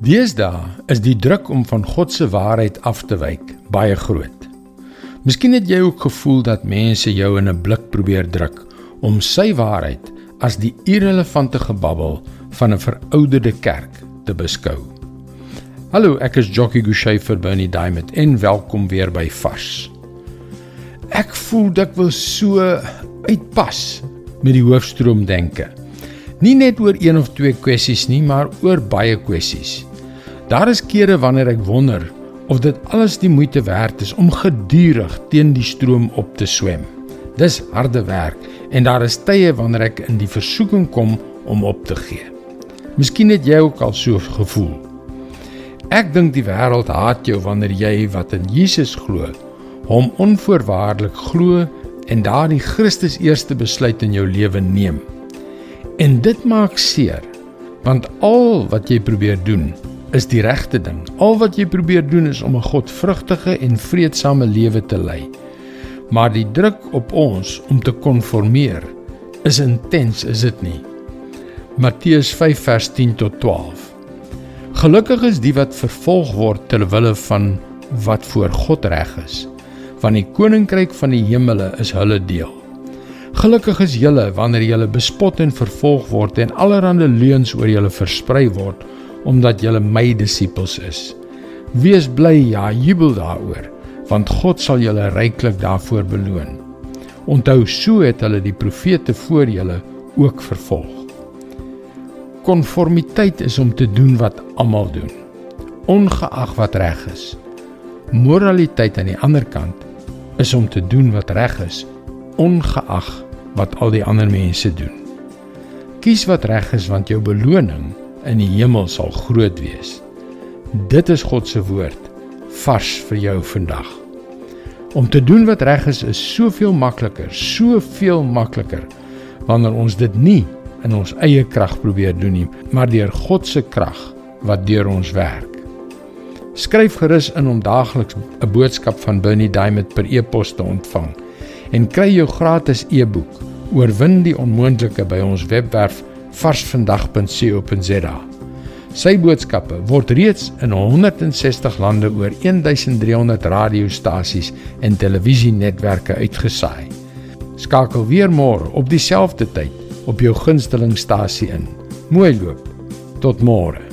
Deesdae is die druk om van God se waarheid af te wyk baie groot. Miskien het jy ook gevoel dat mense jou in 'n blik probeer druk om sy waarheid as die irrelevante gebabbel van 'n verouderde kerk te beskou. Hallo, ek is Jockey Gouchee vir Bernie Diamond en welkom weer by Vars. Ek voel ek wil so uitpas met die hoofstroom denke. Nie net oor een of twee kwessies nie, maar oor baie kwessies. Daar is kere wanneer ek wonder of dit alles die moeite werd is om gedurig teen die stroom op te swem. Dis harde werk en daar is tye wanneer ek in die versoeking kom om op te gee. Miskien het jy ook al so gevoel. Ek dink die wêreld haat jou wanneer jy wat in Jesus glo, hom onvoorwaardelik glo en daardie Christus eerste besluit in jou lewe neem. En dit maak seer, want al wat jy probeer doen is die regte ding. Al wat jy probeer doen is om 'n godvrugtige en vreedsame lewe te lei. Maar die druk op ons om te konformeer is intens, is dit nie? Matteus 5 vers 10 tot 12. Gelukkig is die wat vervolg word ter wille van wat voor God reg is, want die koninkryk van die hemele is hulle deel. Gelukkig is julle wanneer julle bespot en vervolg word en allerlei leuns oor julle versprei word omdat julle my disippels is. Wees bly, ja, jubel daaroor, want God sal julle ryklik daarvoor beloon. Onthou, so het hulle die profete voor julle ook vervolg. Konformiteit is om te doen wat almal doen, ongeag wat reg is. Moraliteit aan die ander kant is om te doen wat reg is, ongeag wat al die ander mense doen. Kies wat reg is want jou beloning in die hemel sal groot wees. Dit is God se woord vars vir jou vandag. Om te doen wat reg is is soveel makliker, soveel makliker wanneer ons dit nie in ons eie krag probeer doen nie, maar deur God se krag wat deur ons werk. Skryf gerus in om daagliks 'n boodskap van Bernie Diamond per e-pos te ontvang en kry jou gratis e-boek Oorwin die onmoontlike by ons webwerf varsvandag.co.za. Sy boodskappe word reeds in 160 lande oor 1300 radiostasies en televisienetwerke uitgesaai. Skakel weer môre op dieselfde tyd op jou gunstelingstasie in. Mooi loop. Tot môre.